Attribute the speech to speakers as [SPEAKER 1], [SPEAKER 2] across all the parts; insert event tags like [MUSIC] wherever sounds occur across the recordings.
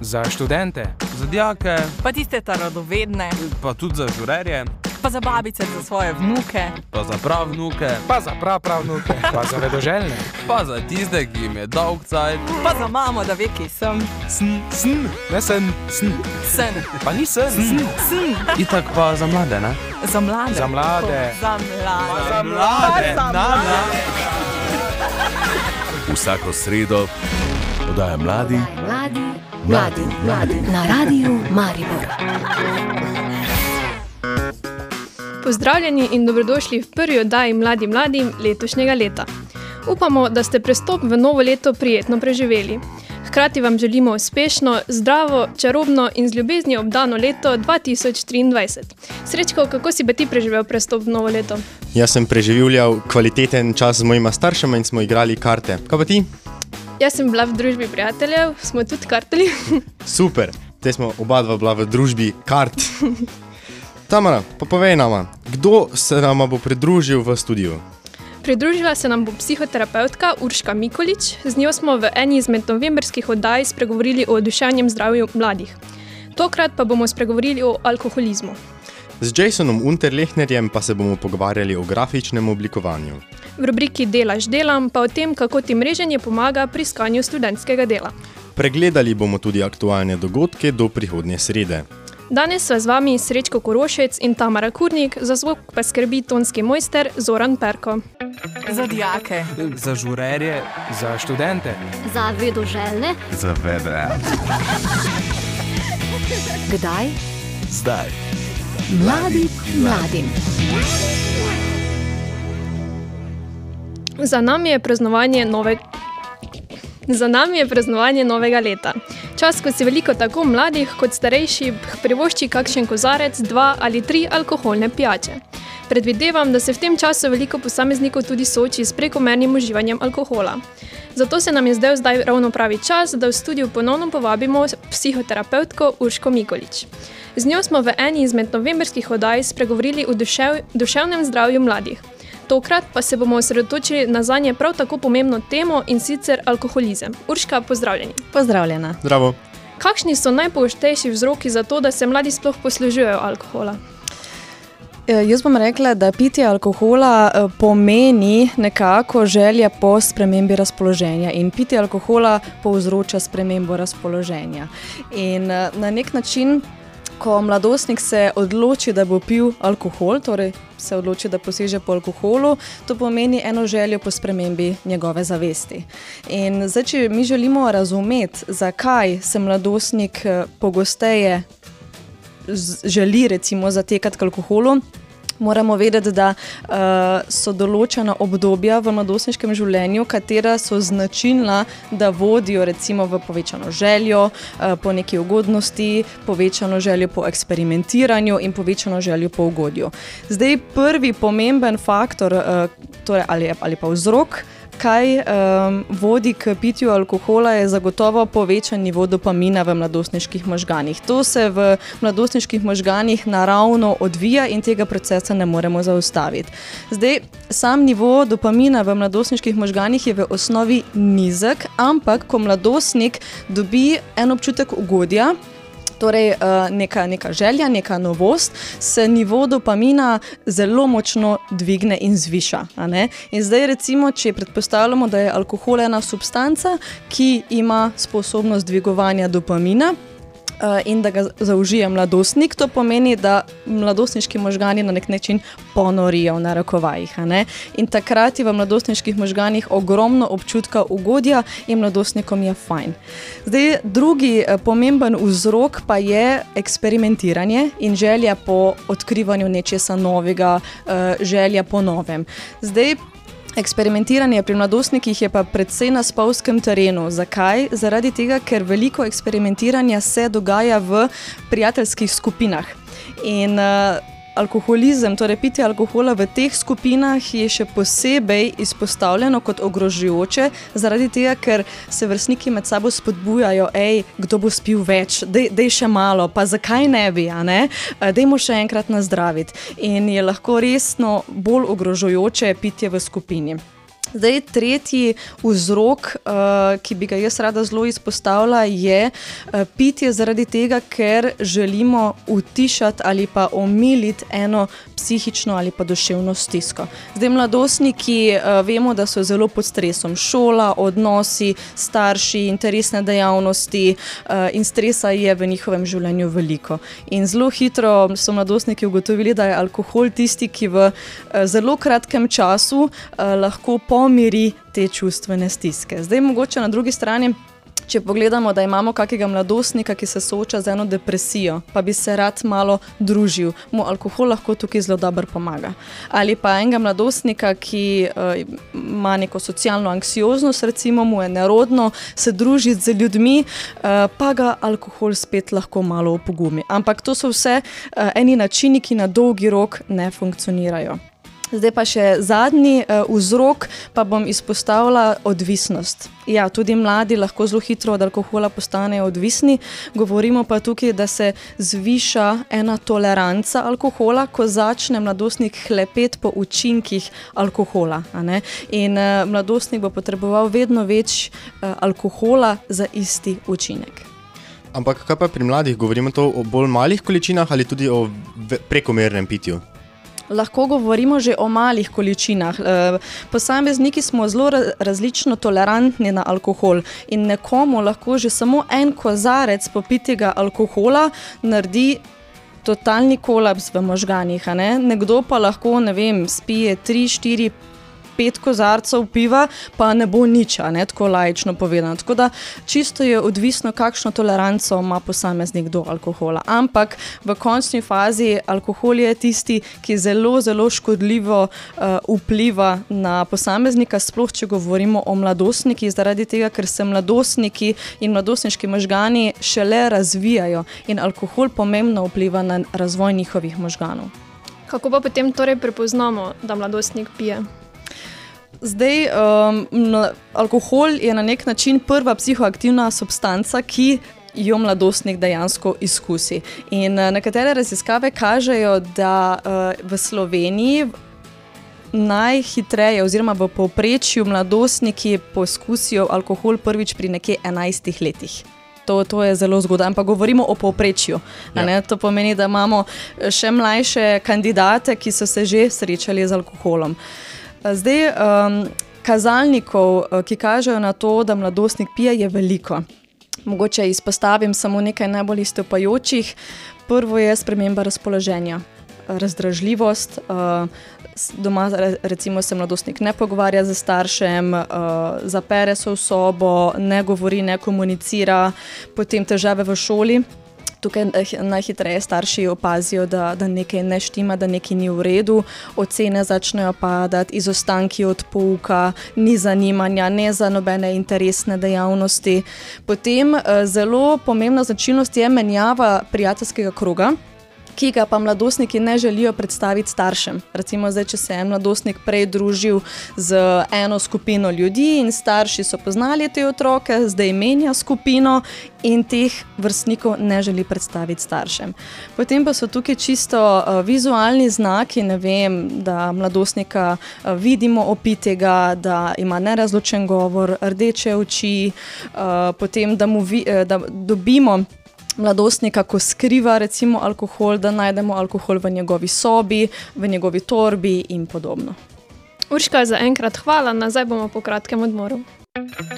[SPEAKER 1] za študente,
[SPEAKER 2] za dijake,
[SPEAKER 3] pa tiste radovedne,
[SPEAKER 2] pa tudi za žurerje,
[SPEAKER 3] pa za babice, za svoje vnuke,
[SPEAKER 2] pa za prav vnuke,
[SPEAKER 1] pa za prav prav vnuke, [LAUGHS] pa za vedoželjne,
[SPEAKER 2] pa za tiste, ki jim je dolg cajt,
[SPEAKER 3] pa za mamo, da ve, ki sem.
[SPEAKER 1] Sn, sn, ne sen, sn.
[SPEAKER 3] Sen.
[SPEAKER 1] Pa ni sen,
[SPEAKER 3] sn. sn.
[SPEAKER 2] Itak pa za mlade, ne?
[SPEAKER 3] Za mlade.
[SPEAKER 1] Za mlade.
[SPEAKER 3] Za mlade.
[SPEAKER 1] Za mlade.
[SPEAKER 3] Za mlade.
[SPEAKER 4] Vsako sredo podaja mladi,
[SPEAKER 5] mladi, mladi, mladi na radiju Maribor.
[SPEAKER 6] Pozdravljeni in dobrodošli v prvi oddaji Mladi mladim letošnjega leta. Upamo, da ste prestop v novo leto prijetno preživeli. Hkrati vam želimo uspešno, zdravo, čarobno in z ljubeznijo obdano leto 2023. Srečko, kako si bi ti preživel prestop v novo leto?
[SPEAKER 7] Jaz sem preživljal kvaliteten čas z mojima staršema in smo igrali karte. Kaj pa ti?
[SPEAKER 6] Jaz sem bila v družbi prijateljev, smo tudi kartali. [LAUGHS]
[SPEAKER 7] Super, te smo oba dva bila v družbi kart. [LAUGHS] Tamara, pa povej nama, kdo se nam bo pridružil v studiu?
[SPEAKER 6] Pridružila se nam bo psihoterapeutka Urška Mikolič, z njo smo v eni izmed novembrskih oddaj spregovorili o duševnem zdravju mladih. Tokrat pa bomo spregovorili o alkoholizmu.
[SPEAKER 7] Z Jasonom Unterlechnerjem pa se bomo pogovarjali o grafičnem oblikovanju.
[SPEAKER 6] V rubriki Delaš delam pa o tem, kako ti mreženje pomaga pri iskanju študentskega dela.
[SPEAKER 7] Pregledali bomo tudi aktualne dogodke do prihodnje srede.
[SPEAKER 6] Danes sva z vami Srečko Korošec in Tamara Kurnik, za zvok pa skrbi tonski mojster Zoran Perko.
[SPEAKER 3] Za dijake,
[SPEAKER 2] za žurerje,
[SPEAKER 1] za študente,
[SPEAKER 5] za vedoželjne,
[SPEAKER 4] za vedre.
[SPEAKER 5] Kdaj?
[SPEAKER 4] Zdaj.
[SPEAKER 5] Mladi mladim.
[SPEAKER 6] Za nami je praznovanje novega. Za nami je praznovanje novega leta. Čas, ko si veliko tako mladih kot starejših privošči kakšen kozarec, dva ali tri alkoholne pijače. Predvidevam, da se v tem času veliko posameznikov tudi sooči s prekomernim uživanjem alkohola. Zato se nam je zdaj, zdaj ravno pravi čas, da v studiu ponovno povabimo psihoterapeutko Urško Mikolič. Z njo smo v eni izmed novembrskih oddaj spregovorili o dušev, duševnem zdravju mladih. Tokrat pa se bomo osredotočili na zanje prav tako pomembno temo in sicer alkoholizem. Urška, pozdravljeni.
[SPEAKER 8] Pozdravljena.
[SPEAKER 7] Zdravo.
[SPEAKER 6] Kakšni so najpogostejši vzroki za to, da se mladi sploh poslužujejo alkohola?
[SPEAKER 8] Jaz bom rekla, da pitje alkohola pomeni nekako želja po spremembi razpoloženja in pitje alkohola povzroča spremembo razpoloženja. In na nek način ko mladostnik se odloči, da bo pil alkohol, torej se odloči, da poseže po alkoholu, to pomeni eno željo po spremembi njegove zavesti. In zdaj, če mi želimo razumeti, zakaj se mladostnik pogosteje želi recimo zatekati k alkoholu, moramo vedeti, da uh, so določena obdobja v mladostniškem življenju, katera so značilna, da vodijo recimo v povečano željo uh, po neki ugodnosti, povečano željo po eksperimentiranju in povečano željo po ugodju. Zdaj, prvi pomemben faktor, uh, torej ali, ali pa vzrok, kaj um, vodi k pitju alkohola, je zagotovo povečan nivo dopamina v mladostniških možganih. To se v mladostniških možganih naravno odvija in tega procesa ne moremo zaustaviti. Zdaj, sam nivo dopamina v mladostniških možganih je v osnovi nizek, ampak ko mladostnik dobi en občutek ugodja, torej neka, neka želja, neka novost, se nivo dopamina zelo močno dvigne in zviša. In zdaj, recimo, če predpostavljamo, da je alkohol ena substanca, ki ima sposobnost dvigovanja dopamina. In da ga zaužije mladostnik, to pomeni, da mladostniški možgani na nek način ponorijo v narekovajih. In takrat je v mladostniških možganih ogromno občutka ugodja in mladostnikom je fajn. Zdaj, drugi pomemben vzrok pa je eksperimentiranje in želja po odkrivanju nečesa novega, želja po novem. Zdaj, Eksperimentiranje pri mladostnikih je pa predvsej na spolskem terenu. Zakaj? Zaradi tega, ker veliko eksperimentiranja se dogaja v prijateljskih skupinah. In uh, alkoholizem, torej pitje alkohola v teh skupinah je še posebej izpostavljeno kot ogrožujoče, zaradi tega, ker se vrstniki med sabo spodbujajo, hej, kdo bo spil več, da je še malo, pa zakaj ne bi, ne? dajmo še enkrat nazdraviti. In je lahko resno bolj ogrožujoče pitje v skupini. Zdaj, tretji vzrok, uh, ki bi ga jaz rada zelo izpostavila, je uh, pitje zaradi tega, ker želimo utišati ali pa omiliti eno psihično ali pa duševno stisko. Zdaj, mladostniki uh, vemo, da so zelo pod stresom. Šola, odnosi, starši, interesne dejavnosti uh, in stresa je v njihovem življenju veliko. In zelo hitro so mladostniki ugotovili, da je alkohol tisti, ki v uh, zelo kratkem času uh, lahko pomiri te čustvene stiske. Zdaj, mogoče na drugi strani. Če pogledamo, da imamo kakega mladostnika, ki se sooča z eno depresijo, pa bi se rad malo družil, mu alkohol lahko tukaj zelo dobro pomaga. Ali pa enega mladostnika, ki uh, ima neko socialno anksioznost, recimo mu je nerodno se družiti z ljudmi, uh, pa ga alkohol spet lahko malo opogumi. Ampak to so vse uh, eni načini, ki na dolgi rok ne funkcionirajo. Zdaj pa še zadnji uh, vzrok, pa bom izpostavila odvisnost. Ja, tudi mladi lahko zelo hitro od alkohola postanejo odvisni, govorimo pa tukaj, da se zviša ena toleranca alkohola, ko začne mladostnik hlepeti po učinkih alkohola. In uh, mladostnik bo potreboval vedno več uh, alkohola za isti učinek.
[SPEAKER 7] Ampak kaj pa pri mladih, govorimo to o bolj malih količinah ali tudi o prekomernem pitju?
[SPEAKER 8] Lahko govorimo že o malih količinah. Eh, posamezniki smo zelo različno tolerantni na alkohol in nekomu lahko že samo en kozarec popitega alkohola naredi. Totalni kolaps v možganjih. Ne? Nekdo pa lahko, ne vem, spije 3, 4, pet kozarcev piva, pa ne bo nič, ne tako lajično povedano. Tako da čisto je odvisno, kakšno toleranco ima posameznik do alkohola. Ampak v končni fazi alkohol je tisti, ki zelo, zelo škodljivo uh, vpliva na posameznika, sploh če govorimo o mladostnikih, zaradi tega, ker se mladostniki in mladostniški možgani šele razvijajo in alkohol pomembno vpliva na razvoj njihovih možganov.
[SPEAKER 6] Kako pa potem torej prepoznamo, da mladostnik pije?
[SPEAKER 8] Zdaj, um, alkohol je na nek način prva psihoaktivna substanca, ki jo mladostnik dejansko izkusi. In uh, nekatere raziskave kažejo, da uh, v Sloveniji najhitreje, oziroma v povprečju, mladostniki poskusijo alkohol prvič pri nekje 11 letih. To, to je zelo zgodaj, ampak govorimo o povprečju. Ja. To pomeni, da imamo še mlajše kandidate, ki so se že srečali z alkoholom. Uh, Zdaj, um, kazalnikov, eh, ki kažejo na to, da mladostnik pije, je veliko. Mogoče izpostavim samo nekaj najbolj istopajočih. Prvo je sprememba razpoloženja, razdražljivost. Uh, doma, recimo, se mladostnik ne pogovarja z staršem, uh, zapere se v sobo, ne govori, ne komunicira, potem težave v šoli. Tukaj najhitreje starši opazijo, da, da nekaj ne štima, da nekaj ni v redu, ocene začnejo padati, izostanki od pouka, ni zanimanja, ne za nobene interesne dejavnosti. Potem eh, zelo pomembna značilnost je menjava prijateljskega kroga ki ga pa mladostniki ne želijo predstaviti staršem. Recimo, zdaj, če se je mladostnik prej družil z eno skupino ljudi in starši so poznali te otroke, zdaj menja skupino in teh vrstnikov ne želi predstaviti staršem. Potem pa so tukaj čisto uh, vizualni znaki, vem, da mladostnika uh, vidimo opitega, da ima nerazločen govor, rdeče oči, uh, potem da, vi, uh, da dobimo mladostnika, ko skriva recimo alkohol, da najdemo alkohol v njegovi sobi, v njegovi torbi in podobno.
[SPEAKER 6] Urška, za enkrat hvala, nazaj bomo po kratkem odmoru.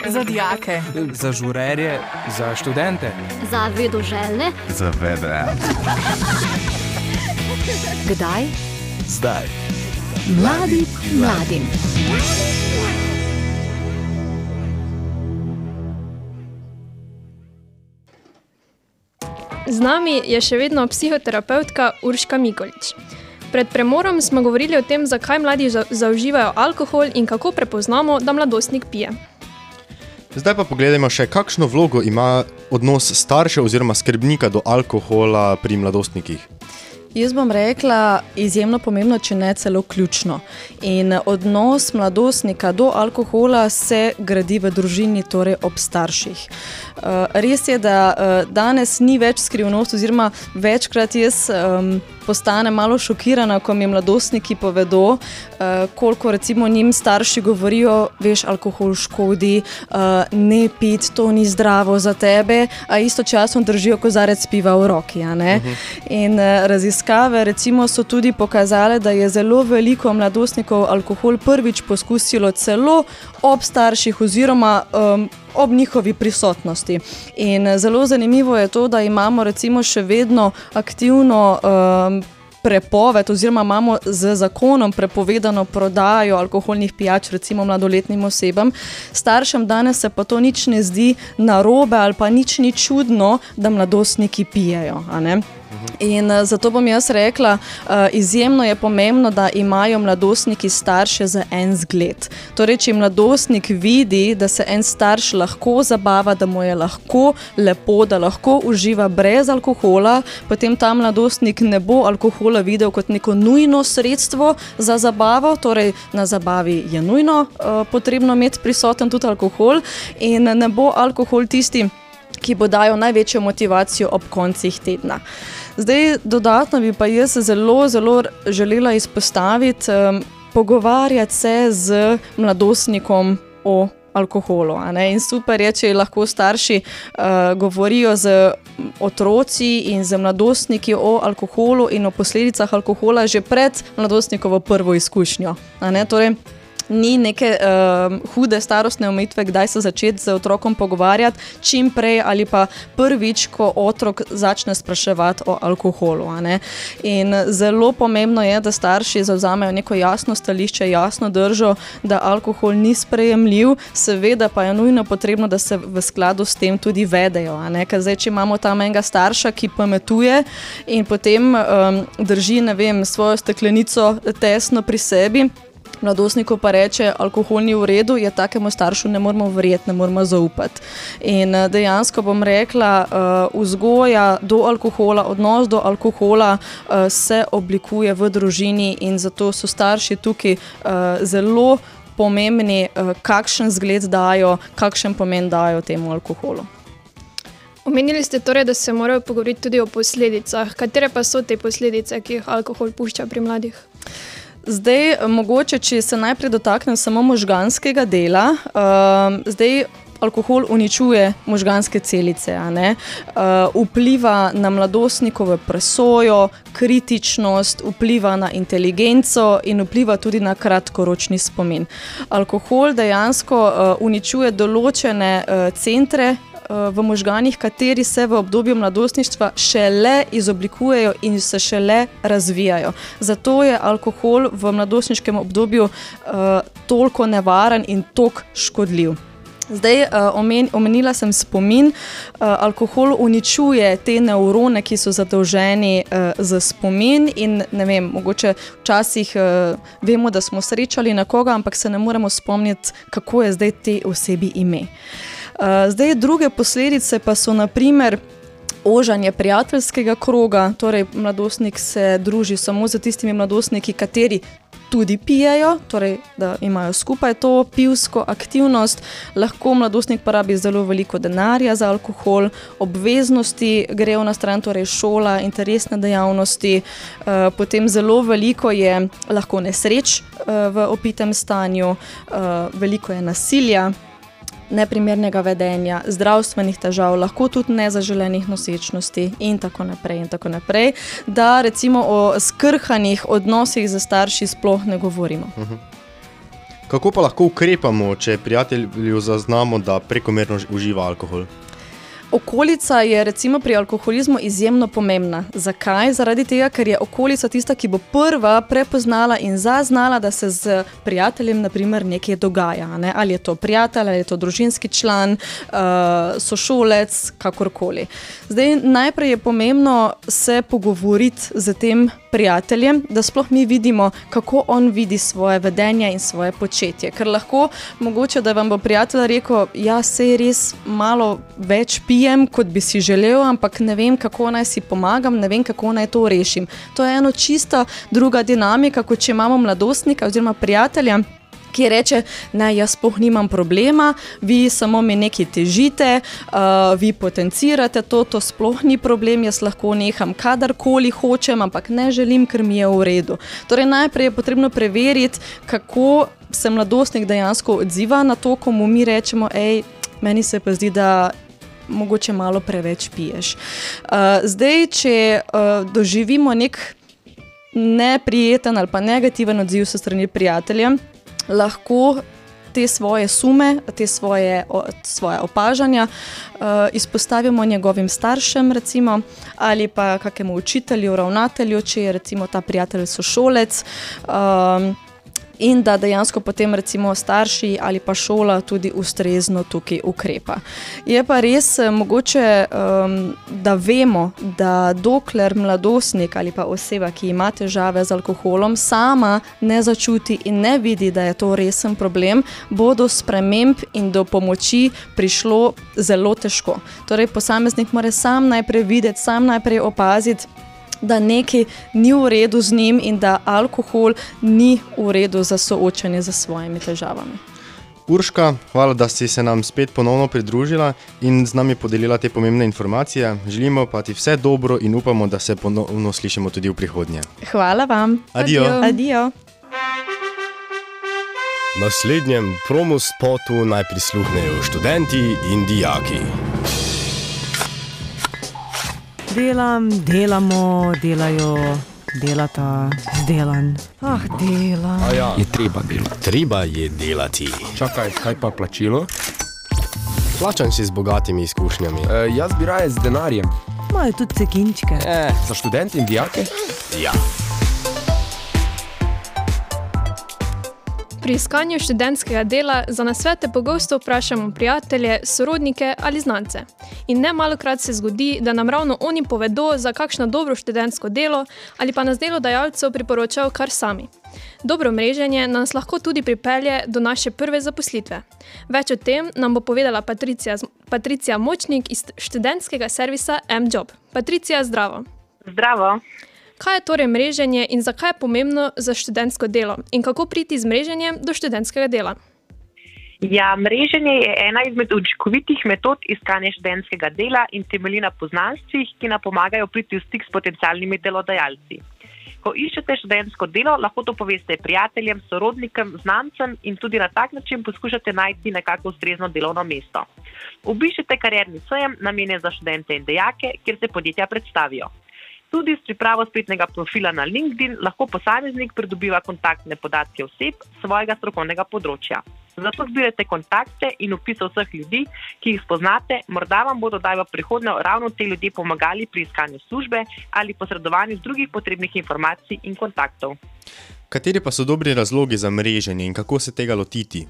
[SPEAKER 3] Za dijake,
[SPEAKER 2] za žurerje,
[SPEAKER 1] za študente,
[SPEAKER 5] za vedoželjne,
[SPEAKER 4] za vedre.
[SPEAKER 5] Kdaj?
[SPEAKER 4] Zdaj.
[SPEAKER 5] Mladi mladim.
[SPEAKER 6] Z nami je še vedno psihoterapeutka Urška Mikolič. Pred premorom smo govorili o tem, zakaj mladi zaužívajo alkohol in kako prepoznamo, da mladostnik pije.
[SPEAKER 7] Zdaj pa pogledajmo še, kakšno vlogo ima odnos staršev oziroma skrbnika do alkohola pri mladostnikih.
[SPEAKER 8] Jaz bom rekla, izjemno pomembno, če ne celo ključno. In odnos mladostnika do alkohola se gradi v družini, torej ob starših. Uh, res je, da uh, danes ni več skrivnost, oziroma večkrat jaz. Um, postanem malo šokirana, ko mi mladostniki povedo, uh, koliko recimo njim starši govorijo, veš, alkohol škodi, uh, ne pit, to ni zdravo za tebe, a istočasno držijo kozarec piva v roki. a ne? In uh, raziskave recimo so tudi pokazale, da je zelo veliko mladostnikov alkohol prvič poskusilo celo ob starših oziroma um, ob njihovi prisotnosti. In eh, zelo zanimivo je to, da imamo recimo še vedno aktivno. Um, Prepoved, oziroma imamo z zakonom prepovedano prodajo alkoholnih pijač, recimo mladoletnim osebam. Staršem danes se pa to nič ne zdi narobe ali pa nič ni čudno, da mladostniki pijejo. In eh, zato bom jaz rekla, uh, izjemno je pomembno, da imajo mladostniki starše za en zgled. Torej, če mladostnik vidi, da se en starš lahko zabava, da mu je lahko lepo, da lahko uživa brez alkohola, potem ta mladostnik ne bo alkohola videl kot neko nujno sredstvo za zabavo. Torej, na zabavi je nujno uh, potrebno imeti prisoten tudi alkohol, in ne bo alkohol tisti, ki bo dajal največjo motivacijo ob koncih tedna. Zdaj, dodatno bi pa jaz zelo, zelo želela izpostaviti, um, pogovarjati se z mladostnikom o alkoholu. In super je, če lahko starši uh, govorijo z otroci in z mladostniki o alkoholu in o posledicah alkohola že pred mladostnikovo prvo izkušnjo. Torej, ni neke uh, hude starostne omejitve, kdaj se začeti z otrokom pogovarjati, čim prej ali pa prvič, ko otrok začne spraševati o alkoholu. In zelo pomembno je, da starši zauzamejo neko jasno stališče, jasno držo, da alkohol ni sprejemljiv, seveda pa je nujno potrebno, da se v skladu s tem tudi vedejo. Ker zdaj, če imamo tam enega starša, ki pametuje in potem um, drži vem, svojo steklenico tesno pri sebi. Mladostniku pa reče, alkohol ni v redu, je takemu staršu ne moramo verjeti, ne moramo zaupati. In eh, dejansko bom rekla, uh, vzgoja do alkohola, odnos do alkohola uh, se oblikuje v družini in zato so starši tukaj uh, zelo pomembni, uh, kakšen zgled dajo, kakšen pomen dajo temu alkoholu.
[SPEAKER 6] Omenili ste torej, da se morajo pogovoriti tudi o posledicah. Katere pa so te posledice, ki jih alkohol pušča pri mladih?
[SPEAKER 8] Zdaj, mogoče, če se najprej dotaknem samo možganskega dela. Um, zdaj, alkohol uničuje možganske celice, uh, vpliva na mladostnikove presojo, kritičnost, vpliva na inteligenco in vpliva tudi na kratkoročni spomin. Alkohol dejansko uh, uničuje določene uh, centre v možganjih, kateri se v obdobju mladostništva šele izoblikujejo in se šele razvijajo. Zato je alkohol v mladostniškem obdobju uh, toliko nevaren in toliko škodljiv. Zdaj, uh, omen, omenila sem spomin. Alkohol uničuje te nevrone, ki so zadolženi za spomin. In, vem, mogoče včasih vemo, da smo srečali nekoga, ampak se ne moremo spomniti, kako je zdaj te osebi ime. Uh, zdaj, druge posledice pa so naprimer. Ožanje prijateljskega kroga, torej mladostnik se druži samo z tistimi mladostniki, kateri tudi pijejo, torej da imajo skupaj to pivsko aktivnost. Lahko mladostnik porabi zelo veliko denarja za alkohol, obveznosti grejo na stran, torej šola, interesne dejavnosti, uh, potem zelo veliko je lahko nesreč uh, v opitem stanju, veliko je nasilja neprimernega vedenja, zdravstvenih težav, lahko tudi nezaželenih nosečnosti, in tako naprej. In tako naprej da recimo o skrhanih odnosih z starši sploh ne govorimo.
[SPEAKER 7] Kako pa lahko ukrepamo, če prijatelju zaznamo, da prekomerno uživa alkohol?
[SPEAKER 8] Okolica je recimo pri alkoholizmu izjemno pomembna. Zakaj? Zaradi tega, ker je okolica tista, ki bo prva prepoznala in zaznala, da se z prijateljem naprimer, nekaj dogaja. Ne? Ali je to prijatelj, ali je to družinski član, uh, sošolec, kakorkoli. Zdaj, najprej je pomembno se pogovoriti z tem prijateljem, da sploh mi vidimo, kako on vidi svoje vedenje in svoje početje. Ker lahko mogoče, da vam bo prijatelj rekel, ja, se je res malo več pijem, kot bi si želel, ampak ne vem, kako naj si pomagam, ne vem, kako naj to rešim. To je ena čista druga dinamika, kot če imamo mladostnika oziroma prijatelja Ki reče, ne, jaz sploh nimam problema, vi samo mi nekaj težite, uh, vi potencirate to, to sploh ni problem, jaz lahko neham kadarkoli hočem, ampak ne želim, ker mi je v redu. Torej, najprej je potrebno preveriti, kako se mladostnik dejansko odziva na to, ko mu mi rečemo, hej, meni se pa zdi, da mogoče malo preveč piješ. Uh, zdaj, če uh, doživimo nek neprijeten ali pa negativen odziv so strani prijatelja, lahko te svoje sume, te svoje, o, svoje opažanja uh, izpostavimo njegovim staršem, recimo, ali pa kakemu učitelju, ravnatelju, če je recimo ta prijatelj sošolec. Um, In da dejansko potem, recimo, starši ali pa šola tudi ustrezno tukaj ukrepa. Je pa res eh, mogoče, um, da vemo, da dokler mladostnik ali pa oseba, ki ima težave z alkoholom, sama ne začuti in ne vidi, da je to resen problem, bo do sprememb in do pomoči prišlo zelo težko. Torej, posameznik mora sam najprej videti, sam najprej opaziti da nekaj ni v redu z njim in da alkohol ni v redu za soočanje z svojimi težavami.
[SPEAKER 7] Urška, hvala, da si se nam spet ponovno pridružila in z nami podelila te pomembne informacije. Želimo pa ti vse dobro in upamo, da se ponovno slišimo tudi v prihodnje.
[SPEAKER 8] Hvala vam.
[SPEAKER 7] Adijo.
[SPEAKER 8] Adijo.
[SPEAKER 4] Naslednjem promo spotu naj prisluhnejo študenti in dijaki.
[SPEAKER 9] Delam, delamo, delajo, delata, zdelan. Ah, delam.
[SPEAKER 1] Ja. Je treba delati.
[SPEAKER 4] Treba je delati.
[SPEAKER 1] Čakaj, kaj pa plačilo?
[SPEAKER 4] Plačan si z bogatimi izkušnjami.
[SPEAKER 1] E, jaz bi raje z denarjem.
[SPEAKER 9] Imajo tudi cekinčke.
[SPEAKER 1] E, za študente in dijake?
[SPEAKER 4] Ja.
[SPEAKER 6] Pri iskanju študentskega dela za nasvete pogosto vprašamo prijatelje, sorodnike ali znance. In ne malokrat se zgodi, da nam ravno oni povedo za kakšno dobro študentsko delo ali pa nas delodajalcev priporočajo kar sami. Dobro mreženje nas lahko tudi pripelje do naše prve zaposlitve. Več o tem nam bo povedala Patricija, Patricija Močnik iz študentskega servisa M-Job. Patricija, zdravo.
[SPEAKER 10] Zdravo.
[SPEAKER 6] Kaj je torej mreženje in zakaj je pomembno za študentsko delo? In kako priti z mreženjem do študentskega dela?
[SPEAKER 10] Ja, mreženje je ena izmed učinkovitih metod iskanja študentskega dela in temelji na poznanstvih, ki nam pomagajo priti v stik s potencialnimi delodajalci. Ko iščete študentsko delo, lahko to poveste prijateljem, sorodnikom, znancem in tudi na tak način poskušate najti nekako ustrezno delovno mesto. Obiščite karierni sejem, namenjen za študente in dejake, kjer se podjetja predstavijo. Tudi s pripravo spletnega profila na LinkedIn lahko posameznik pridobiva kontaktne podatke oseb svojega strokovnega področja. Zato zbirajte kontakte in opise vseh ljudi, ki jih spoznate, morda vam bodo daj v prihodnje ravno te ljudje pomagali pri iskanju službe ali posredovanju drugih potrebnih informacij in kontaktov.
[SPEAKER 7] Kateri pa so dobri razlogi za mreženje in kako se tega lotiti?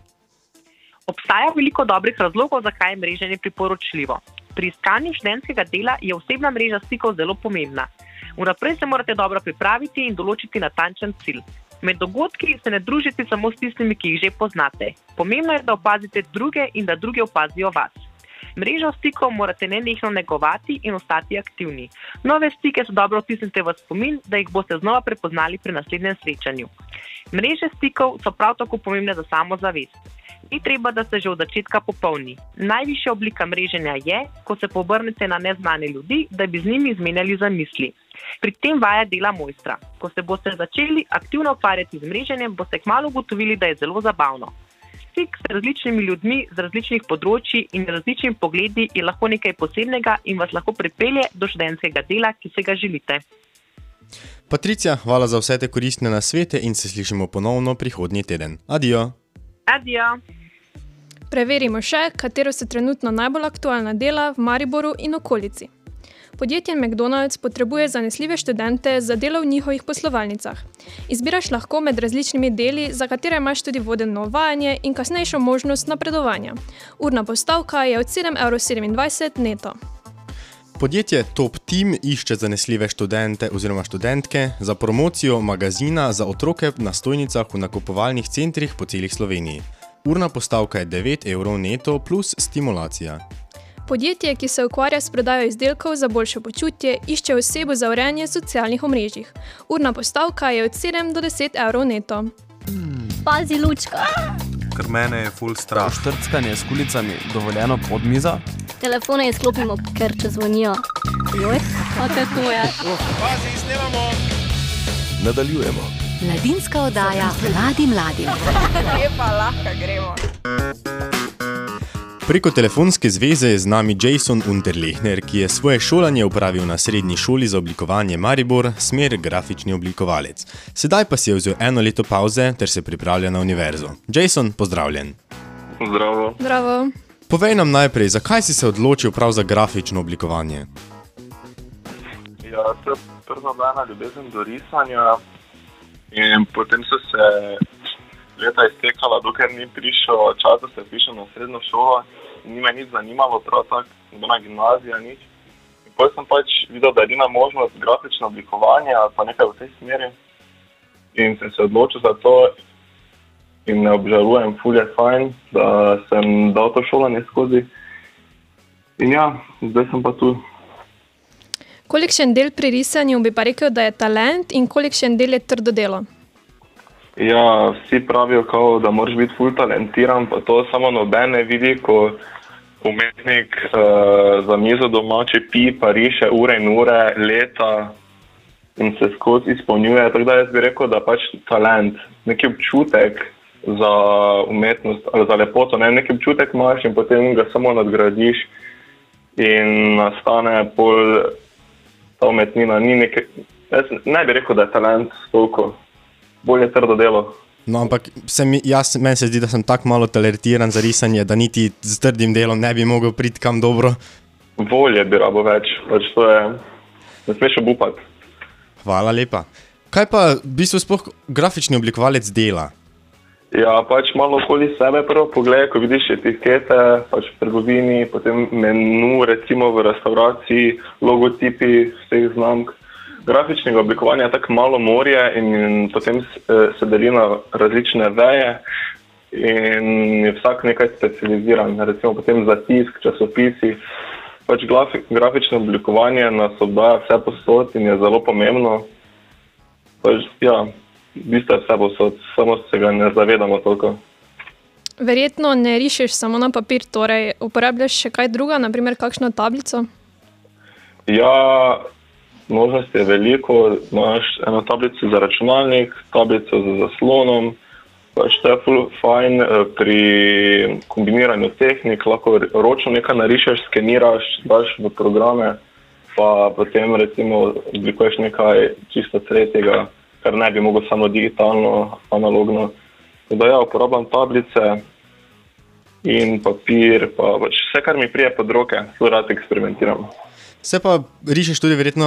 [SPEAKER 10] Obstaja veliko dobrih razlogov, zakaj je mreženje priporočljivo. Pri iskanju študentskega dela je osebna mreža stikov zelo pomembna. Vnaprej se morate dobro pripraviti in določiti natančen cilj. Med dogodki se ne družite samo s tistimi, ki jih že poznate. Pomembno je, da opazite druge in da druge opazijo vas. Mrežo stikov morate nenehno negovati in ostati aktivni. Nove stike so dobro vtisnite v spomin, da jih boste znova prepoznali pri naslednjem srečanju. Mreže stikov so prav tako pomembne za samozavest. Ni treba, da ste že od začetka popolni. Najvišja oblika mreženja je, ko se pobrnete na neznane ljudi, da bi z njimi izmenjali zamisli. Pri tem vaja dela mojstra. Ko se boste začeli aktivno ukvarjati z mreženjem, boste kmalo ugotovili, da je zelo zabavno. Stik s različnimi ljudmi z različnih področji in različnimi pogledi je lahko nekaj posebnega in vas lahko pripelje do študentskega dela, ki se ga želite.
[SPEAKER 7] Patricija, hvala za vse te koristne nasvete in se slišimo ponovno prihodnji teden. Adijo!
[SPEAKER 10] Adijo!
[SPEAKER 6] Preverimo še, katero so trenutno najbolj aktualna dela v Mariboru in okolici. Podjetje McDonald's potrebuje zanesljive študente za delo v njihovih poslovalnicah. Izbiraš lahko med različnimi deli, za katere imaš tudi vodeno vajanje in kasnejšo možnost napredovanja. Urna postavka je od 7,27 evra neto.
[SPEAKER 7] Podjetje Top Team išče zanesljive študente oziroma študentke za promocijo magazina za otroke na stojnicah v nakupovalnih centrih po celi Sloveniji. Urna postavka je 9 evrov neto plus stimulacija.
[SPEAKER 6] Podjetje, ki se ukvarja s prodajo izdelkov za boljše počutje, išče osebo za urejanje socialnih omrežij. Urna postavka je od 7 do 10 evrov neto.
[SPEAKER 5] Pazi, lučka.
[SPEAKER 2] Ker mene je full strah. Štrckanje s kulicami dovoljeno pod mizo.
[SPEAKER 5] Telefone izklopimo, ker če zvonijo. Joj, te to je.
[SPEAKER 1] Nadaljujemo.
[SPEAKER 5] Mladinska oddaja mladim mladim.
[SPEAKER 3] Lepa, [LAUGHS] lahko gremo.
[SPEAKER 7] Preko telefonske zveze je z nami Jason Unterlehner, ki je svoje šolanje upravil na srednji šoli za oblikovanje Maribor, smer grafični oblikovalec. Sedaj pa si je vzel eno leto pauze ter se pripravlja na univerzo. Jason, pozdravljen.
[SPEAKER 11] Zdravo.
[SPEAKER 6] Bravo.
[SPEAKER 7] Povej nam najprej, zakaj si se odločil prav za grafično oblikovanje?
[SPEAKER 11] Ja, to je prva mena ljubezen do risanja. In potem so se leta iztekala, dokler ni prišel čas, da se piše na srednjo šolo. Ni me nič zanimalo, prav tako, nobena gimnazija, nič. In potem sem pač videl, da je edina možnost grafično oblikovanje ali pa nekaj v tej smeri. In sem se odločil za to in ne obžalujem, ful je fajn, da sem dal to šolanje skozi. In ja, zdaj sem pa tu.
[SPEAKER 6] Kolikšen del pri risanju bi pa rekel, da je talent in kolikšen del je trdo delo?
[SPEAKER 11] Ja, vsi pravijo, kao, da moraš biti ful talentiran, pa to samo noben ne vidi, ko umetnik uh, za mizo doma čepi, pa riše ure in ure, leta in se skozi izpolnjuje. Tako da jaz bi rekel, da pač talent, neki občutek za umetnost ali za lepoto, ne, neki občutek imaš in potem ga samo nadgradiš in nastane pol ta umetnina. Ni neke, jaz ne bi rekel, da je talent toliko bolje trdo delo.
[SPEAKER 7] No, ampak mi, jaz, meni se zdi, da sem tako malo talentiran za risanje, da niti z trdim delom ne bi mogel priti kam dobro.
[SPEAKER 11] Volje bi rabo več, pač to je, ne smeš obupati.
[SPEAKER 7] Hvala lepa. Kaj pa v bistvu sploh grafični oblikovalec dela?
[SPEAKER 11] Ja, pač malo okoli sebe prvo pogledaj, ko vidiš etikete, pač v trgovini, potem menu, recimo v restauraciji, logotipi vseh znamk. Grafičnega oblikovanja tako malo morje in, potem eh, se deli na različne veje in je vsak nekaj specializiran, recimo potem za tisk, časopisi. Pač grafi, grafično oblikovanje nas obdaja vse posod in je zelo pomembno. Pač, ja, v bistvu je vse posod, samo se ga ne zavedamo toliko.
[SPEAKER 6] Verjetno ne rišeš samo na papir, torej uporabljaš še kaj druga, naprimer kakšno tablico.
[SPEAKER 11] Ja, možnosti je veliko. Imaš eno tablico za računalnik, tablico za zaslonom. Pač to je fajn eh, pri kombiniranju tehnik, lahko ročno nekaj narišeš, skeniraš, daš v programe, pa potem recimo oblikuješ nekaj čisto tretjega, kar ne bi mogel samo digitalno, analogno. Da ja, uporabljam tablice in papir, pa pač vse, kar mi prije pod roke, zelo rad eksperimentiram.
[SPEAKER 7] Se pa rišeš tudi verjetno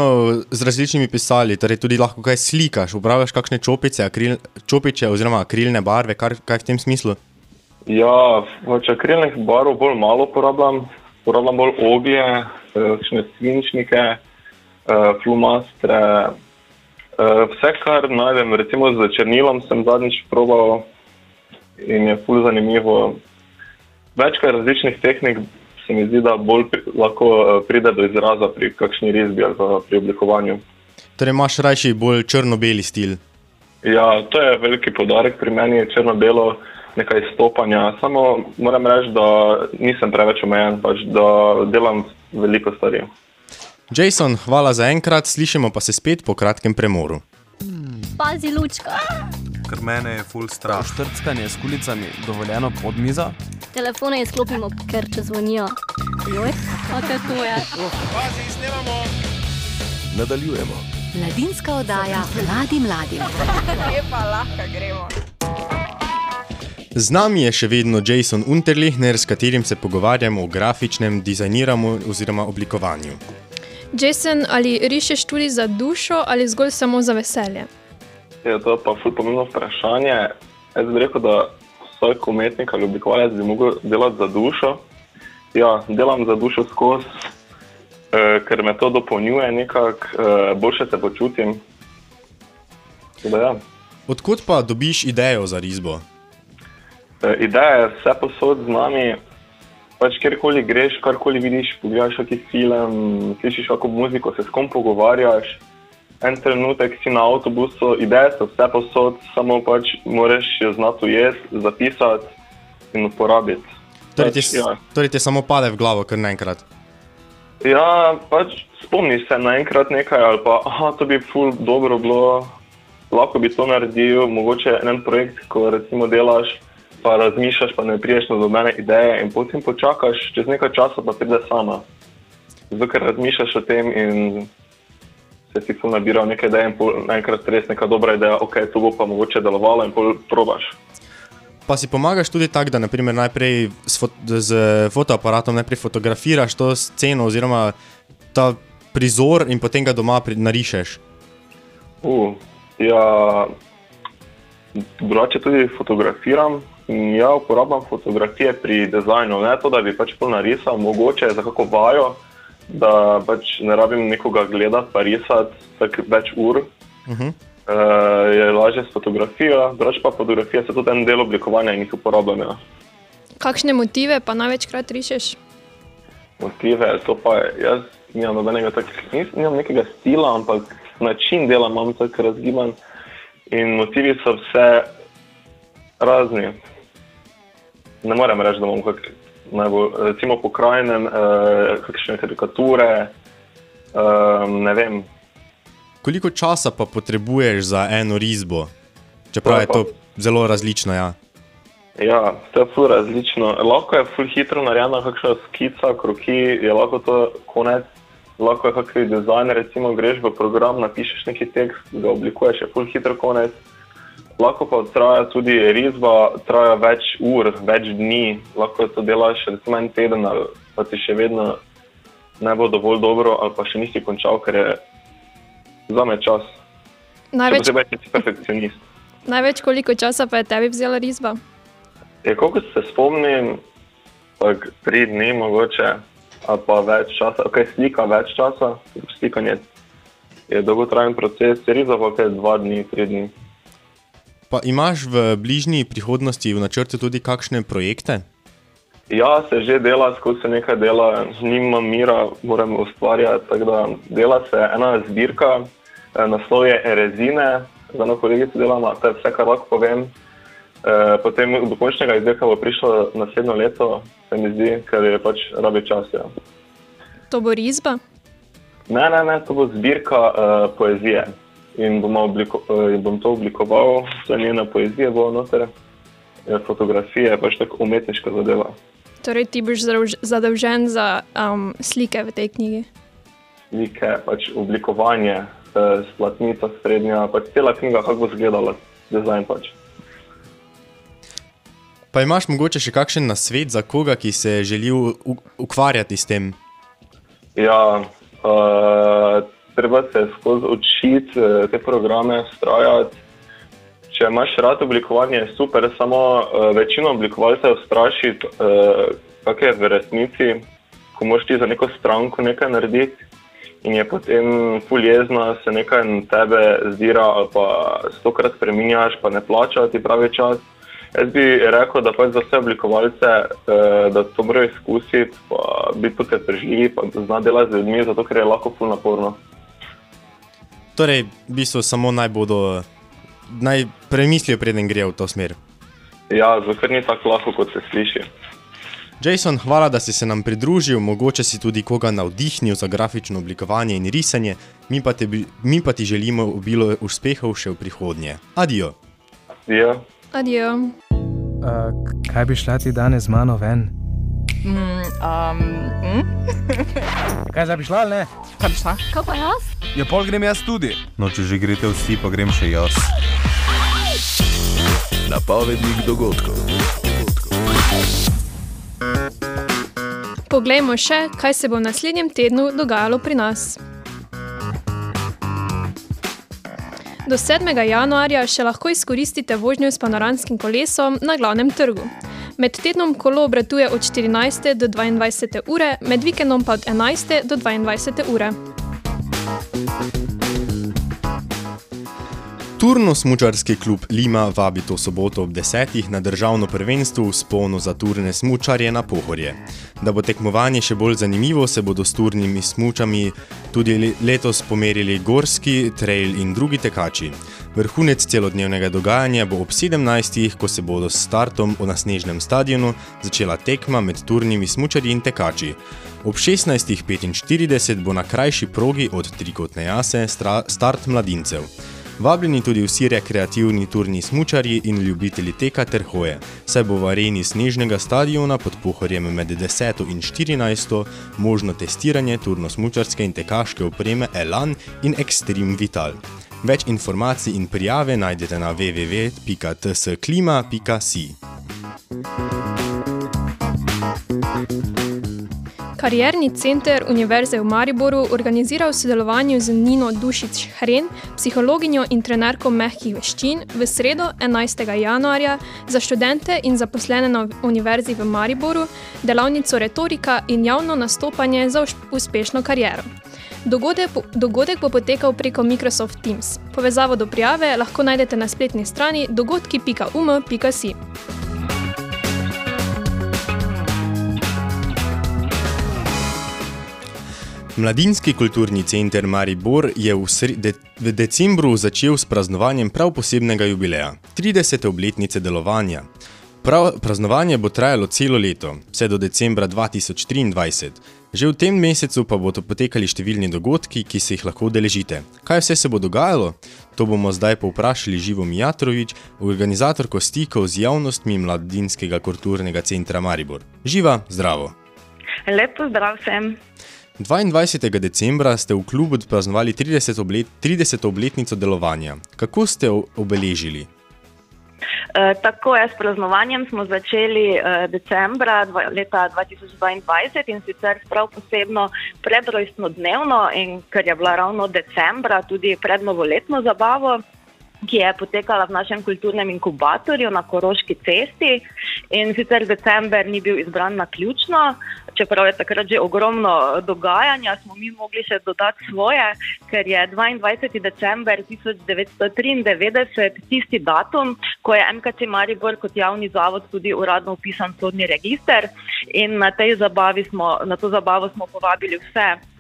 [SPEAKER 7] z različnimi pisali, torej tudi lahko kaj slikaš, uporabljaš kakšne čopice, akril, čopiče oziroma akrilne barve, kar, kaj v tem smislu.
[SPEAKER 11] Ja, pač akrilnih barv bolj malo uporabljam, uporabljam bolj oglje, eh, kakšne svinčnike, eh, flumastre. eh, Vse, kar najdem, recimo z črnilom, sem zadnjič probal in je ful zanimivo. Večkrat različnih tehnik se mi zdi, da bolj pri, lahko eh, pride do izraza pri kakšni risbi ali pa pri oblikovanju.
[SPEAKER 7] Torej imaš rajši bolj črno-beli stil.
[SPEAKER 11] Ja, to je veliki podarek pri meni, črno-belo, nekaj stopanja. Samo moram reči, da nisem preveč omejen, pač, da delam veliko stvari.
[SPEAKER 7] Jason, hvala za enkrat, slišimo pa se spet po kratkem premoru.
[SPEAKER 5] Pazi, lučka.
[SPEAKER 2] Ker mene je full strah. Štrckanje s kulicami dovoljeno pod mizo.
[SPEAKER 5] Telefone izklopimo, ker če zvonijo. Joj, te to je.
[SPEAKER 1] Nadaljujemo.
[SPEAKER 5] Mladinska oddaja mladim mladim.
[SPEAKER 3] Lepa, lahko gremo.
[SPEAKER 7] Z nami je še vedno Jason Unterlehner, s katerim se pogovarjamo o grafičnem dizajniranju oziroma oblikovanju.
[SPEAKER 6] Jason, ali rišeš tudi za dušo ali zgolj samo za veselje?
[SPEAKER 11] Ja, to je pa ful pomembno vprašanje. Jaz bi rekel, da vsak umetnik ali oblikovalec bi mogel delati za dušo. Ja, delam za dušo skozi, eh, ker me to dopolnjuje nekako, eh, boljše se počutim. Da, ja.
[SPEAKER 7] Odkot pa dobiš idejo za risbo?
[SPEAKER 11] E, Ideja je vse posod z nami. Pač kjerkoli greš, karkoli vidiš, pogledaš neki film, slišiš kako muziko, se s kom pogovarjaš. En trenutek si na avtobusu, ideje so vse posod, samo pač moraš jo znati ujeti, zapisati in uporabiti.
[SPEAKER 7] Torej ti,
[SPEAKER 11] Pač, ja.
[SPEAKER 7] torej ti samo pade v glavo, kar naenkrat.
[SPEAKER 11] Ja, pač spomniš se naenkrat nekaj, ali pa aha, to bi ful dobro bilo, lahko bi to naredil, mogoče en projekt, ko recimo delaš, pa razmišljaš, pa ne priješ na nobene ideje in potem počakaš, čez nekaj časa pa pride sama. Zato, ker razmišljaš o tem in se si ful nabiral neke ideje in naenkrat res neka dobra ideja, ok, to bo pa mogoče delovalo in pol probaš.
[SPEAKER 7] Pa si pomagaš tudi tako, da naprimer, najprej s, fot z fotoaparatom najprej fotografiraš to sceno oziroma ta prizor in potem ga doma narišeš.
[SPEAKER 11] Uh, ja, drugače tudi fotografiram. Ja, uporabljam fotografije pri dizajnu, ne to, da bi pač pol narisal, mogoče za kako vajo, da pač ne rabim nekoga gledati, pa risati več ur.
[SPEAKER 7] Uh -huh.
[SPEAKER 11] Uh, je lažje s fotografijo, drugače pa fotografije so tudi en del oblikovanja in jih uporabljam. Ja.
[SPEAKER 6] Kakšne motive pa največkrat rišeš?
[SPEAKER 11] Motive, to pa jaz nimam nobenega tak, nis, nimam nekega stila, ampak način dela imam tako razgiban in motivi so vse razni. Ne morem reči, da imam kak, najbolj, recimo pokrajine, eh, kakšne karikature, eh, ne vem.
[SPEAKER 7] Koliko časa pa potrebuješ za eno risbo? Čeprav je to zelo različno. Ja.
[SPEAKER 11] Ja, to je ful različno. Lahko je ful hitro narejena kakšna skica, kroki, je lahko to konec. Lahko je kakšen dizajn, recimo greš v program, napišeš neki tekst, ga oblikuješ, je ful hitro konec. Lahko pa traja tudi risba, traja več ur, več dni, lahko to delaš recimo en teden, ali pa ti še vedno ne bo dovolj dobro, ali pa še nisi končal, ker je zame čas.
[SPEAKER 6] Največ,
[SPEAKER 11] Še posebej, če si perfekcionist. [LAUGHS]
[SPEAKER 6] največ koliko časa pa je tebi vzela risba?
[SPEAKER 11] Je, koliko se spomnim, tak tri dni mogoče, ali pa več časa, ok, slika več časa, slikanje je dolgotrajen proces, riza pa je dva dni, tri dni.
[SPEAKER 7] Pa imaš v bližnji prihodnosti v načrtu tudi kakšne projekte?
[SPEAKER 11] Ja, se že dela, skozi se nekaj dela, nimam mira, moram ustvarjati, tako da dela se ena zbirka, eh, naslov je Erezine, za eno kolegico delamo, to je vse, kar lahko povem. Eh, Potem do končnega izdelka bo prišlo naslednjo leto, se mi zdi, ker je pač rabi čas. Ja.
[SPEAKER 6] To bo risba?
[SPEAKER 11] Ne, ne, ne, to bo zbirka uh, poezije in bomo obliko, uh, in bom to oblikoval, vse njene poezije bo noter, eh, fotografije, pač tako umetniška zadeva.
[SPEAKER 6] Torej, ti boš zadolž- zadolžen za um, slike v tej knjigi.
[SPEAKER 11] Slike, pač oblikovanje, uh, splatnica srednja, pač cela knjiga, kako bo izgledala, dizajn pač.
[SPEAKER 7] Pa imaš mogoče še kakšen nasvet za koga, ki se želi ukvarjati s tem?
[SPEAKER 11] Ja, uh, treba se skozi učiti uh, te programe, strajati. Če imaš rad oblikovanje, je super, samo uh, večino oblikovalcev straši, uh, kak je v resnici, ko moš ti za neko stranko nekaj narediti in je potem fuljezna, se nekaj na tebe zdira ali pa stokrat spreminjaš, pa ne plača ti pravi čas. Jaz bi rekel, da pač za vse oblikovalce, eh, da to morajo izkusiti, pa biti potrpežljivi, pa da zna delati z ljudmi, zato ker je lahko ful naporno.
[SPEAKER 7] Torej, v bistvu samo naj bodo, naj premislijo, preden grejo v to smer.
[SPEAKER 11] Ja, zato ker ni tako lahko, kot se sliši.
[SPEAKER 7] Jason, hvala, da si se nam pridružil, mogoče si tudi koga navdihnil za grafično oblikovanje in risanje, mi pa, te, bi- mi pa ti želimo obilo uspehov še v prihodnje. Adijo!
[SPEAKER 11] Ja.
[SPEAKER 6] Adijo.
[SPEAKER 12] Uh, kaj bi šla ti danes z mano ven?
[SPEAKER 3] Mm, um, mm? [LAUGHS]
[SPEAKER 12] Kaj zdaj bi šla, ali ne?
[SPEAKER 3] Kaj bi šla?
[SPEAKER 5] Kaj pa jaz?
[SPEAKER 2] Ja, pol grem jaz tudi.
[SPEAKER 13] No, če že greste vsi, pa grem še jaz.
[SPEAKER 1] Napovednik dogodkov.
[SPEAKER 6] Poglejmo še, kaj se bo v naslednjem tednu dogajalo pri nas. Do 7. januarja še lahko izkoristite vožnjo s panoramskim kolesom na glavnem trgu. Med tednom kolo obratuje od 14. do 22. ure, med vikendom pa od 11. do 22. ure.
[SPEAKER 7] Turno-smučarski klub Lima vabi to soboto ob desetih na državno prvenstvo v sponu za turne smučarje na Pohorje. Da bo tekmovanje še bolj zanimivo, se bodo s turnimi smučami tudi letos pomerili gorski, trail in drugi tekači. Vrhunec celodnevnega dogajanja bo ob 17. ko se bodo s startom na snežnem stadionu začela tekma med turnimi smučarji in tekači. Ob 16.45 bo na krajši progi od trikotne jase start mladincev. Vabljeni tudi vsi rekreativni turni smučarji in ljubitelji teka ter hoje, saj bo v areni snežnega stadiona pod pohorjem med 10. in 14. možno testiranje turno-smučarske in tekaške opreme Elan in Extreme Vital. Več informacij in prijave najdete na www.tsklima.si.
[SPEAKER 6] Karierni center Univerze v Mariboru organizira v sodelovanju z Nino Dušič Hren, psihologinjo in trenerko mehkih veščin, v sredo 11. januarja za študente in zaposlene na Univerzi v Mariboru delavnico retorika in javno nastopanje za uspešno kariero. Dogodek, dogodek bo potekal preko Microsoft Teams. Povezavo do prijave lahko najdete na spletni strani dogodki.um.si.
[SPEAKER 7] Mladinski kulturni center Maribor je v, de v decembru začel s praznovanjem prav posebnega jubileja – 30. obletnice delovanja. Prav, praznovanje bo trajalo celo leto, vse do decembra 2023. Že v tem mesecu pa bodo potekali številni dogodki, ki se jih lahko deležite. Kaj vse se bo dogajalo? To bomo zdaj povprašali Živo Mijatrovič, organizatorko stikov z javnostmi Mladinskega kulturnega centra Maribor. Živa, zdravo!
[SPEAKER 14] Lepo zdrav vsem!
[SPEAKER 7] 22. decembra ste v klubu praznovali 30. Oblet, 30. obletnico delovanja. Kako ste obeležili?
[SPEAKER 14] E, tako je, s praznovanjem smo začeli e, decembra dva, leta 2022 in sicer prav posebno predrojstno dnevno, in ker je bila ravno decembra tudi prednovoletno zabavo ki je potekala v našem kulturnem inkubatorju na Koroški cesti. In sicer december ni bil izbran na ključno, čeprav je takrat že ogromno dogajanja, smo mi mogli še dodati svoje, ker je 22. december 1993 tisti datum, ko je MKC Maribor kot javni zavod tudi uradno upisan v sodni register. In na, smo, na to zabavo smo povabili vse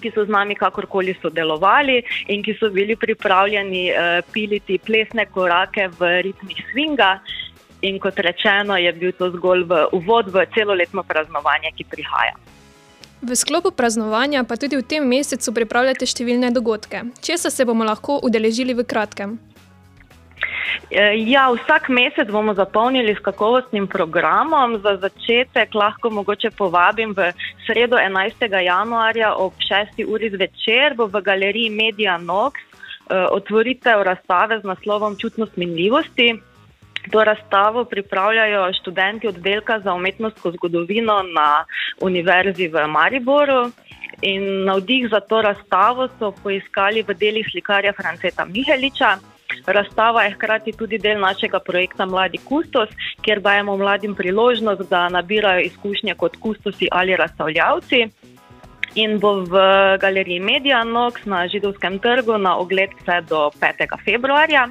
[SPEAKER 14] ki so z nami kakorkoli sodelovali in ki so bili pripravljeni uh, piliti plesne korake v ritmih swinga. In kot rečeno, je bil to zgolj v uvod v celoletno praznovanje, ki prihaja.
[SPEAKER 6] V sklopu praznovanja pa tudi v tem mesecu pripravljate številne dogodke. Česa se bomo lahko udeležili v kratkem?
[SPEAKER 14] Eh, ja, vsak mesec bomo zapolnili s kakovostnim programom. Za začetek lahko mogoče povabim v sredo 11. januarja ob 6. uri zvečer bo v galeriji Media Nox eh, otvoritev razstave z naslovom Čutnost minljivosti. To razstavo pripravljajo študenti oddelka za umetnostno zgodovino na Univerzi v Mariboru. In navdih za to razstavo so poiskali v delih slikarja Franceta Miheliča. Razstava je hkrati tudi del našega projekta Mladi Kustos, kjer dajemo mladim priložnost, da nabirajo izkušnje kot kustosi ali razstavljavci. In bo v galeriji Media Nox na Židovskem trgu na ogled vse do 5. februarja.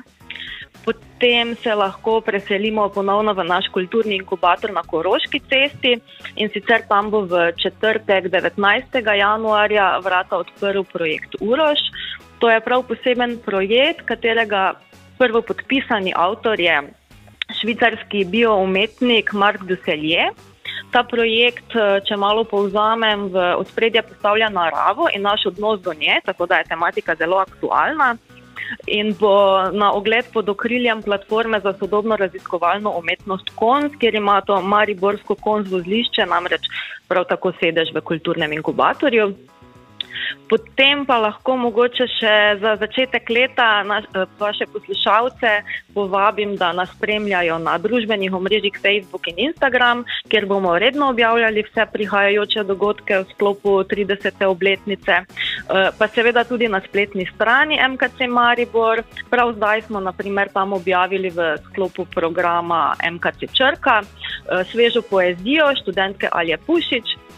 [SPEAKER 14] Potem se lahko preselimo ponovno v naš kulturni inkubator na Koroški cesti in sicer tam bo v četrtek 19. januarja vrata odprl projekt Uroš. To je prav poseben projekt, katerega prvo podpisani avtor je švicarski bioumetnik Mark Duselje. Ta projekt, če malo povzamem, v ospredje postavlja naravo in naš odnos do nje, tako da je tematika zelo aktualna. In bo na ogled pod okriljem platforme za sodobno raziskovalno umetnost KONS, kjer ima to Mariborsko KONS vozlišče, namreč prav tako sedež v kulturnem inkubatorju. Potem pa lahko mogoče še za začetek leta naš, eh, vaše poslušalce povabim, da nas spremljajo na družbenih omrežjih Facebook in Instagram, kjer bomo redno objavljali vse prihajajoče dogodke v sklopu 30. obletnice, eh, pa seveda tudi na spletni strani MKC Maribor. Prav zdaj smo naprimer tam objavili v sklopu programa MKC Črka eh, svežo poezijo študentke Alje Pušič.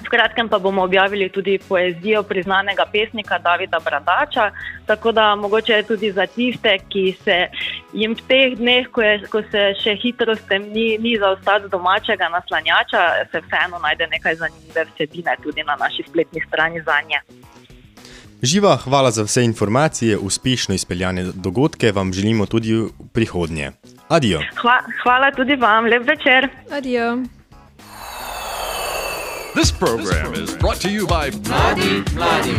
[SPEAKER 14] V kratkem pa bomo objavili tudi poezijo priznanega pesnika Davida Bradača, tako da mogoče je tudi za tiste, ki se jim v teh dneh, ko, je, ko se še hitro stemni, ni za ostati domačega naslanjača, se vseeno najde nekaj zanimive vsebine tudi na naši spletni strani za nje.
[SPEAKER 7] Živa, hvala za vse informacije, uspešno izpeljane dogodke vam želimo tudi v prihodnje. Adijo.
[SPEAKER 14] Hva, hvala tudi vam, lep večer.
[SPEAKER 6] Adijo.
[SPEAKER 1] This program is brought to you by Mladi, Mladi.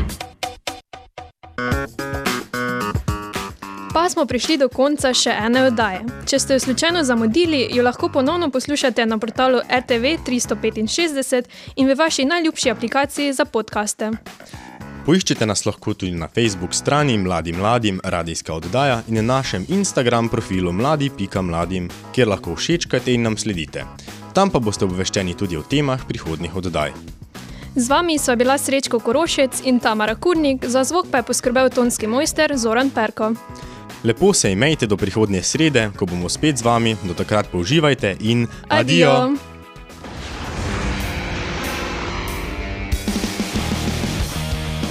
[SPEAKER 6] Pa smo prišli do konca še ene oddaje. Če ste jo slučajno zamudili, jo lahko ponovno poslušate na portalu RTV 365 in v vaši najljubši aplikaciji za podkaste.
[SPEAKER 7] Poiščite nas lahko tudi na Facebook strani Mladim Mladim radijska oddaja in na našem Instagram profilu mladi.mladim, kjer lahko všečkate in nam sledite. Tam pa boste obveščeni tudi o temah prihodnih oddaj.
[SPEAKER 6] Z vami sva bila Srečko Korošec in Tamara Kurnik, za zvok pa je poskrbel tonski mojster Zoran Perko.
[SPEAKER 7] Lepo se imejte do prihodnje srede, ko bomo spet z vami, do takrat pa uživajte in adijo!
[SPEAKER 6] Adijo.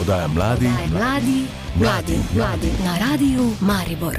[SPEAKER 1] Oddaja mladi,
[SPEAKER 5] Mladi, mladi, mladi na radiju Maribor.